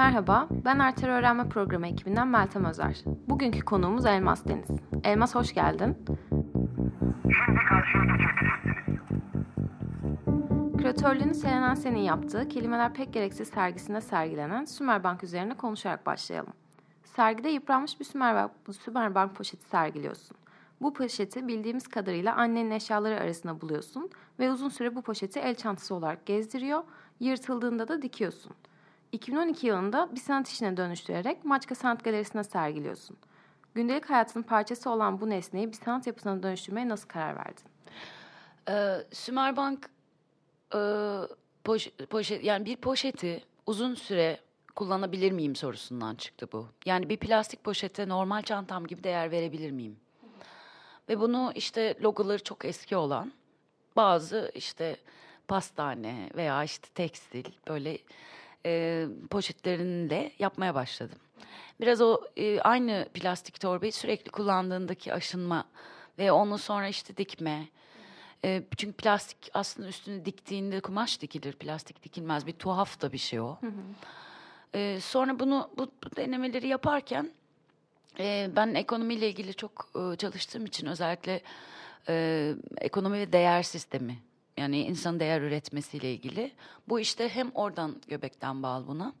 Merhaba, ben Arter Öğrenme Programı ekibinden Meltem Özer. Bugünkü konuğumuz Elmas Deniz. Elmas hoş geldin. Şimdi karşıya geçebilirsiniz. Küratörlüğünü Selena Sen'in yaptığı Kelimeler Pek Gereksiz sergisinde sergilenen Sümerbank üzerine konuşarak başlayalım. Sergide yıpranmış bir Sümerbank, Sümerbank poşeti sergiliyorsun. Bu poşeti bildiğimiz kadarıyla annenin eşyaları arasında buluyorsun ve uzun süre bu poşeti el çantası olarak gezdiriyor, yırtıldığında da dikiyorsun. 2012 yılında bir sanat işine dönüştürerek Maçka Sanat Galerisi'ne sergiliyorsun. Gündelik hayatının parçası olan bu nesneyi bir sanat yapısına dönüştürmeye nasıl karar verdin? Ee, Sümerbank e, poş- poşet yani bir poşeti uzun süre kullanabilir miyim sorusundan çıktı bu. Yani bir plastik poşete normal çantam gibi değer verebilir miyim? Ve bunu işte logoları çok eski olan bazı işte pastane veya işte tekstil böyle e, poşetlerinle yapmaya başladım. Biraz o e, aynı plastik torbayı sürekli kullandığındaki aşınma ve onu sonra işte dikme. E, çünkü plastik aslında üstünü diktiğinde kumaş dikilir, plastik dikilmez. Bir tuhaf da bir şey o. E, sonra bunu bu, bu denemeleri yaparken e, ben ekonomiyle ilgili çok e, çalıştığım için özellikle e, ekonomi ve değer sistemi yani insan değer üretmesiyle ilgili. Bu işte hem oradan göbekten bağlı buna.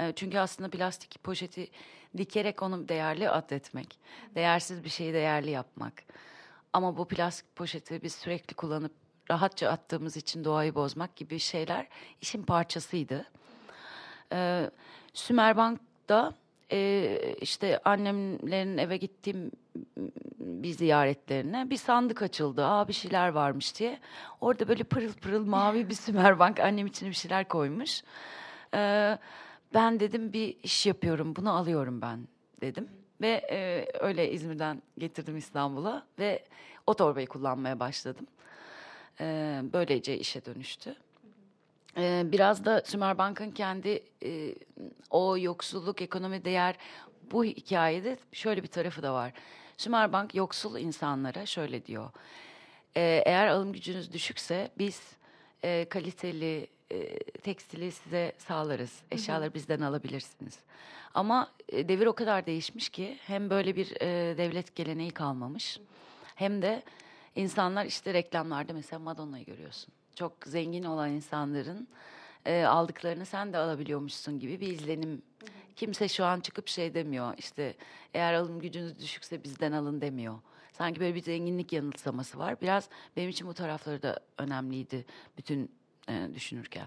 E, çünkü aslında plastik poşeti dikerek onu değerli atletmek. Değersiz bir şeyi değerli yapmak. Ama bu plastik poşeti biz sürekli kullanıp rahatça attığımız için doğayı bozmak gibi şeyler işin parçasıydı. Ee, Sümerbank'ta e, işte annemlerin eve gittiğim bir ziyaretlerine bir sandık açıldı. Aa bir şeyler varmış diye. Orada böyle pırıl pırıl mavi bir Sümerbank annem için bir şeyler koymuş. Ee, ben dedim bir iş yapıyorum bunu alıyorum ben dedim. Ve e, öyle İzmir'den getirdim İstanbul'a ve o torbayı kullanmaya başladım. Ee, böylece işe dönüştü. Ee, biraz da Sümerbank'ın kendi e, o yoksulluk, ekonomi değer bu hikayede şöyle bir tarafı da var. Sümerbank yoksul insanlara şöyle diyor. "Ee, eğer alım gücünüz düşükse biz e, kaliteli e, tekstili size sağlarız. Eşyaları bizden alabilirsiniz. Ama e, devir o kadar değişmiş ki hem böyle bir e, devlet geleneği kalmamış hem de insanlar işte reklamlarda mesela Madonna'yı görüyorsun. Çok zengin olan insanların e, aldıklarını sen de alabiliyormuşsun gibi bir izlenim. Kimse şu an çıkıp şey demiyor işte eğer alım gücünüz düşükse bizden alın demiyor. Sanki böyle bir zenginlik yanılsaması var. Biraz benim için bu tarafları da önemliydi bütün e, düşünürken.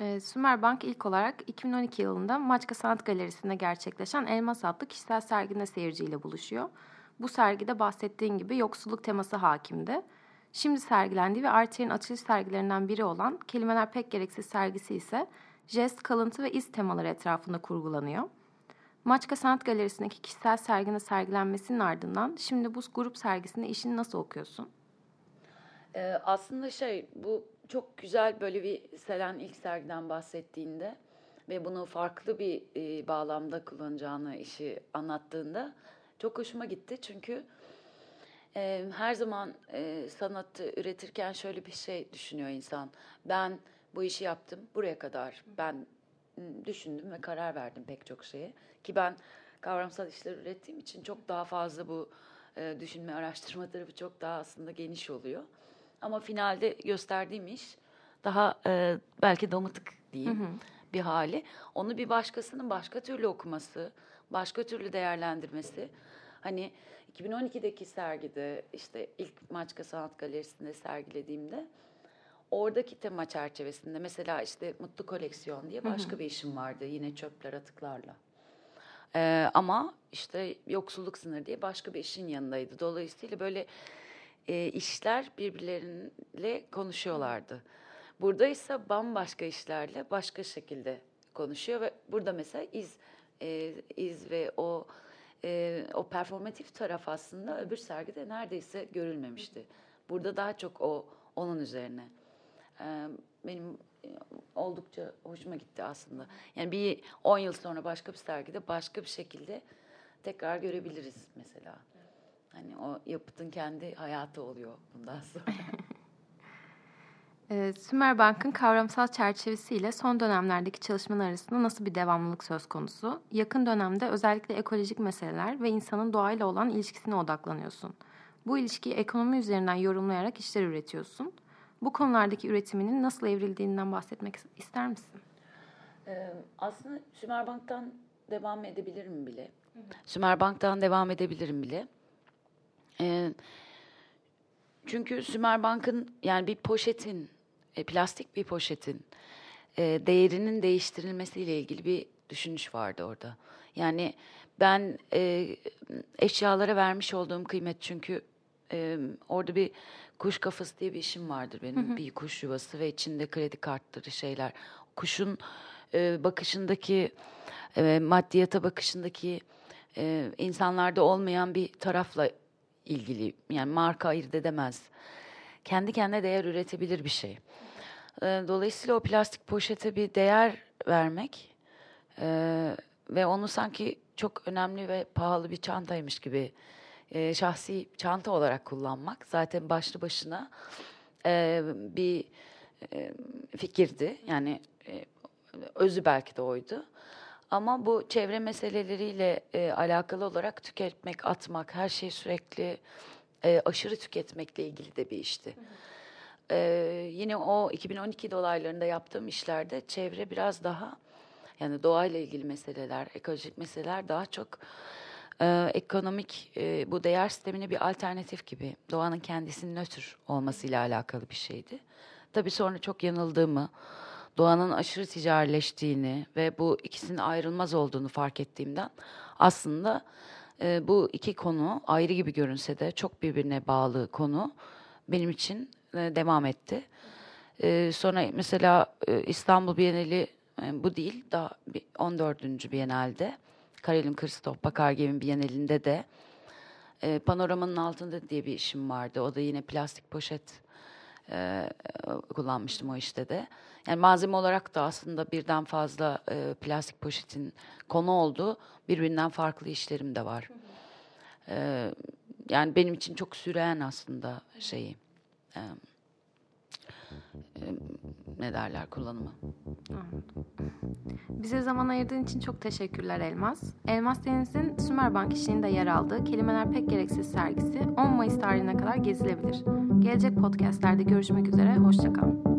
Ee, Sümerbank ilk olarak 2012 yılında Maçka Sanat Galerisi'nde gerçekleşen Elmas adlı kişisel serginde seyirciyle buluşuyor. Bu sergide bahsettiğin gibi yoksulluk teması hakimdi. Şimdi sergilendiği ve Arter'in açılış sergilerinden biri olan Kelimeler Pek Gereksiz sergisi ise jest, kalıntı ve iz temaları etrafında kurgulanıyor. Maçka Sanat Galerisi'ndeki kişisel serginin sergilenmesinin ardından şimdi bu grup sergisinde işini nasıl okuyorsun? Ee, aslında şey bu çok güzel böyle bir Selen ilk sergiden bahsettiğinde ve bunu farklı bir e, bağlamda kullanacağını işi anlattığında çok hoşuma gitti. Çünkü e, her zaman e, sanatı üretirken şöyle bir şey düşünüyor insan. Ben bu işi yaptım buraya kadar. Ben düşündüm ve karar verdim pek çok şeye. Ki ben kavramsal işler ürettiğim için çok daha fazla bu e, düşünme, araştırma tarafı çok daha aslında geniş oluyor. Ama finalde gösterdiğim iş daha e, belki damıtık diyeyim bir hali. Onu bir başkasının başka türlü okuması, başka türlü değerlendirmesi. Hani 2012'deki sergide işte ilk Maçka Sanat Galerisi'nde sergilediğimde oradaki tema çerçevesinde mesela işte Mutlu Koleksiyon diye başka bir işim vardı yine çöpler atıklarla. Ee, ama işte yoksulluk sınırı diye başka bir işin yanındaydı. Dolayısıyla böyle e, işler birbirleriyle konuşuyorlardı. Burada ise bambaşka işlerle başka şekilde konuşuyor ve burada mesela iz e, iz ve o e, o performatif taraf aslında öbür sergide neredeyse görülmemişti. Burada daha çok o onun üzerine. Ee, benim e, oldukça hoşuma gitti aslında. Yani bir 10 yıl sonra başka bir sergide başka bir şekilde tekrar görebiliriz mesela. Hani o yapıtın kendi hayatı oluyor bundan sonra. Ee, Sümer Bank'ın kavramsal çerçevesiyle son dönemlerdeki çalışmalar arasında nasıl bir devamlılık söz konusu? Yakın dönemde özellikle ekolojik meseleler ve insanın doğayla olan ilişkisine odaklanıyorsun. Bu ilişkiyi ekonomi üzerinden yorumlayarak işler üretiyorsun. Bu konulardaki üretiminin nasıl evrildiğinden bahsetmek ister misin? Ee, aslında Sümerbank'tan devam edebilirim bile. Sümerbank'tan devam edebilirim bile. Ee, çünkü Sümerbank'ın yani bir poşetin, e, plastik bir poşetin e, değerinin değiştirilmesiyle ilgili bir düşünüş vardı orada. Yani ben e, eşyalara vermiş olduğum kıymet çünkü e, orada bir kuş kafası diye bir işim vardır benim. Bir kuş yuvası ve içinde kredi kartları şeyler. Kuşun e, bakışındaki, e, maddiyata bakışındaki e, insanlarda olmayan bir tarafla ilgili. Yani marka ayırt edemez. Kendi kendine değer üretebilir bir şey. E, dolayısıyla o plastik poşete bir değer vermek e, ve onu sanki çok önemli ve pahalı bir çantaymış gibi e, şahsi çanta olarak kullanmak zaten başlı başına e, bir e, fikirdi. Yani e, özü belki de oydu. Ama bu çevre meseleleriyle e, alakalı olarak tüketmek, atmak, her şeyi sürekli e, aşırı tüketmekle ilgili de bir işti. E, yine o 2012 dolaylarında yaptığım işlerde çevre biraz daha yani doğayla ilgili meseleler, ekolojik meseleler daha çok e, ekonomik e, bu değer sistemine bir alternatif gibi doğanın kendisinin nötr olmasıyla alakalı bir şeydi. Tabii sonra çok yanıldığımı, doğanın aşırı ticarileştiğini ve bu ikisinin ayrılmaz olduğunu fark ettiğimden aslında e, bu iki konu ayrı gibi görünse de çok birbirine bağlı konu benim için devam etti. E, sonra mesela e, İstanbul Bienali e, bu değil daha bir 14. Bienalde Karolin Christoph Bakargev'in Bienalinde de e, panoramanın altında diye bir işim vardı. O da yine plastik poşet e, kullanmıştım o işte de. Yani malzeme olarak da aslında birden fazla e, plastik poşetin konu olduğu birbirinden farklı işlerim de var. E, yani benim için çok süreyen aslında şeyi. E, e, ne derler kullanımı. Bize zaman ayırdığın için çok teşekkürler Elmas. Elmas Deniz'in Sümerbank işliğinde yer aldığı Kelimeler Pek Gereksiz sergisi 10 Mayıs tarihine kadar gezilebilir. Gelecek podcastlerde görüşmek üzere, hoşçakalın.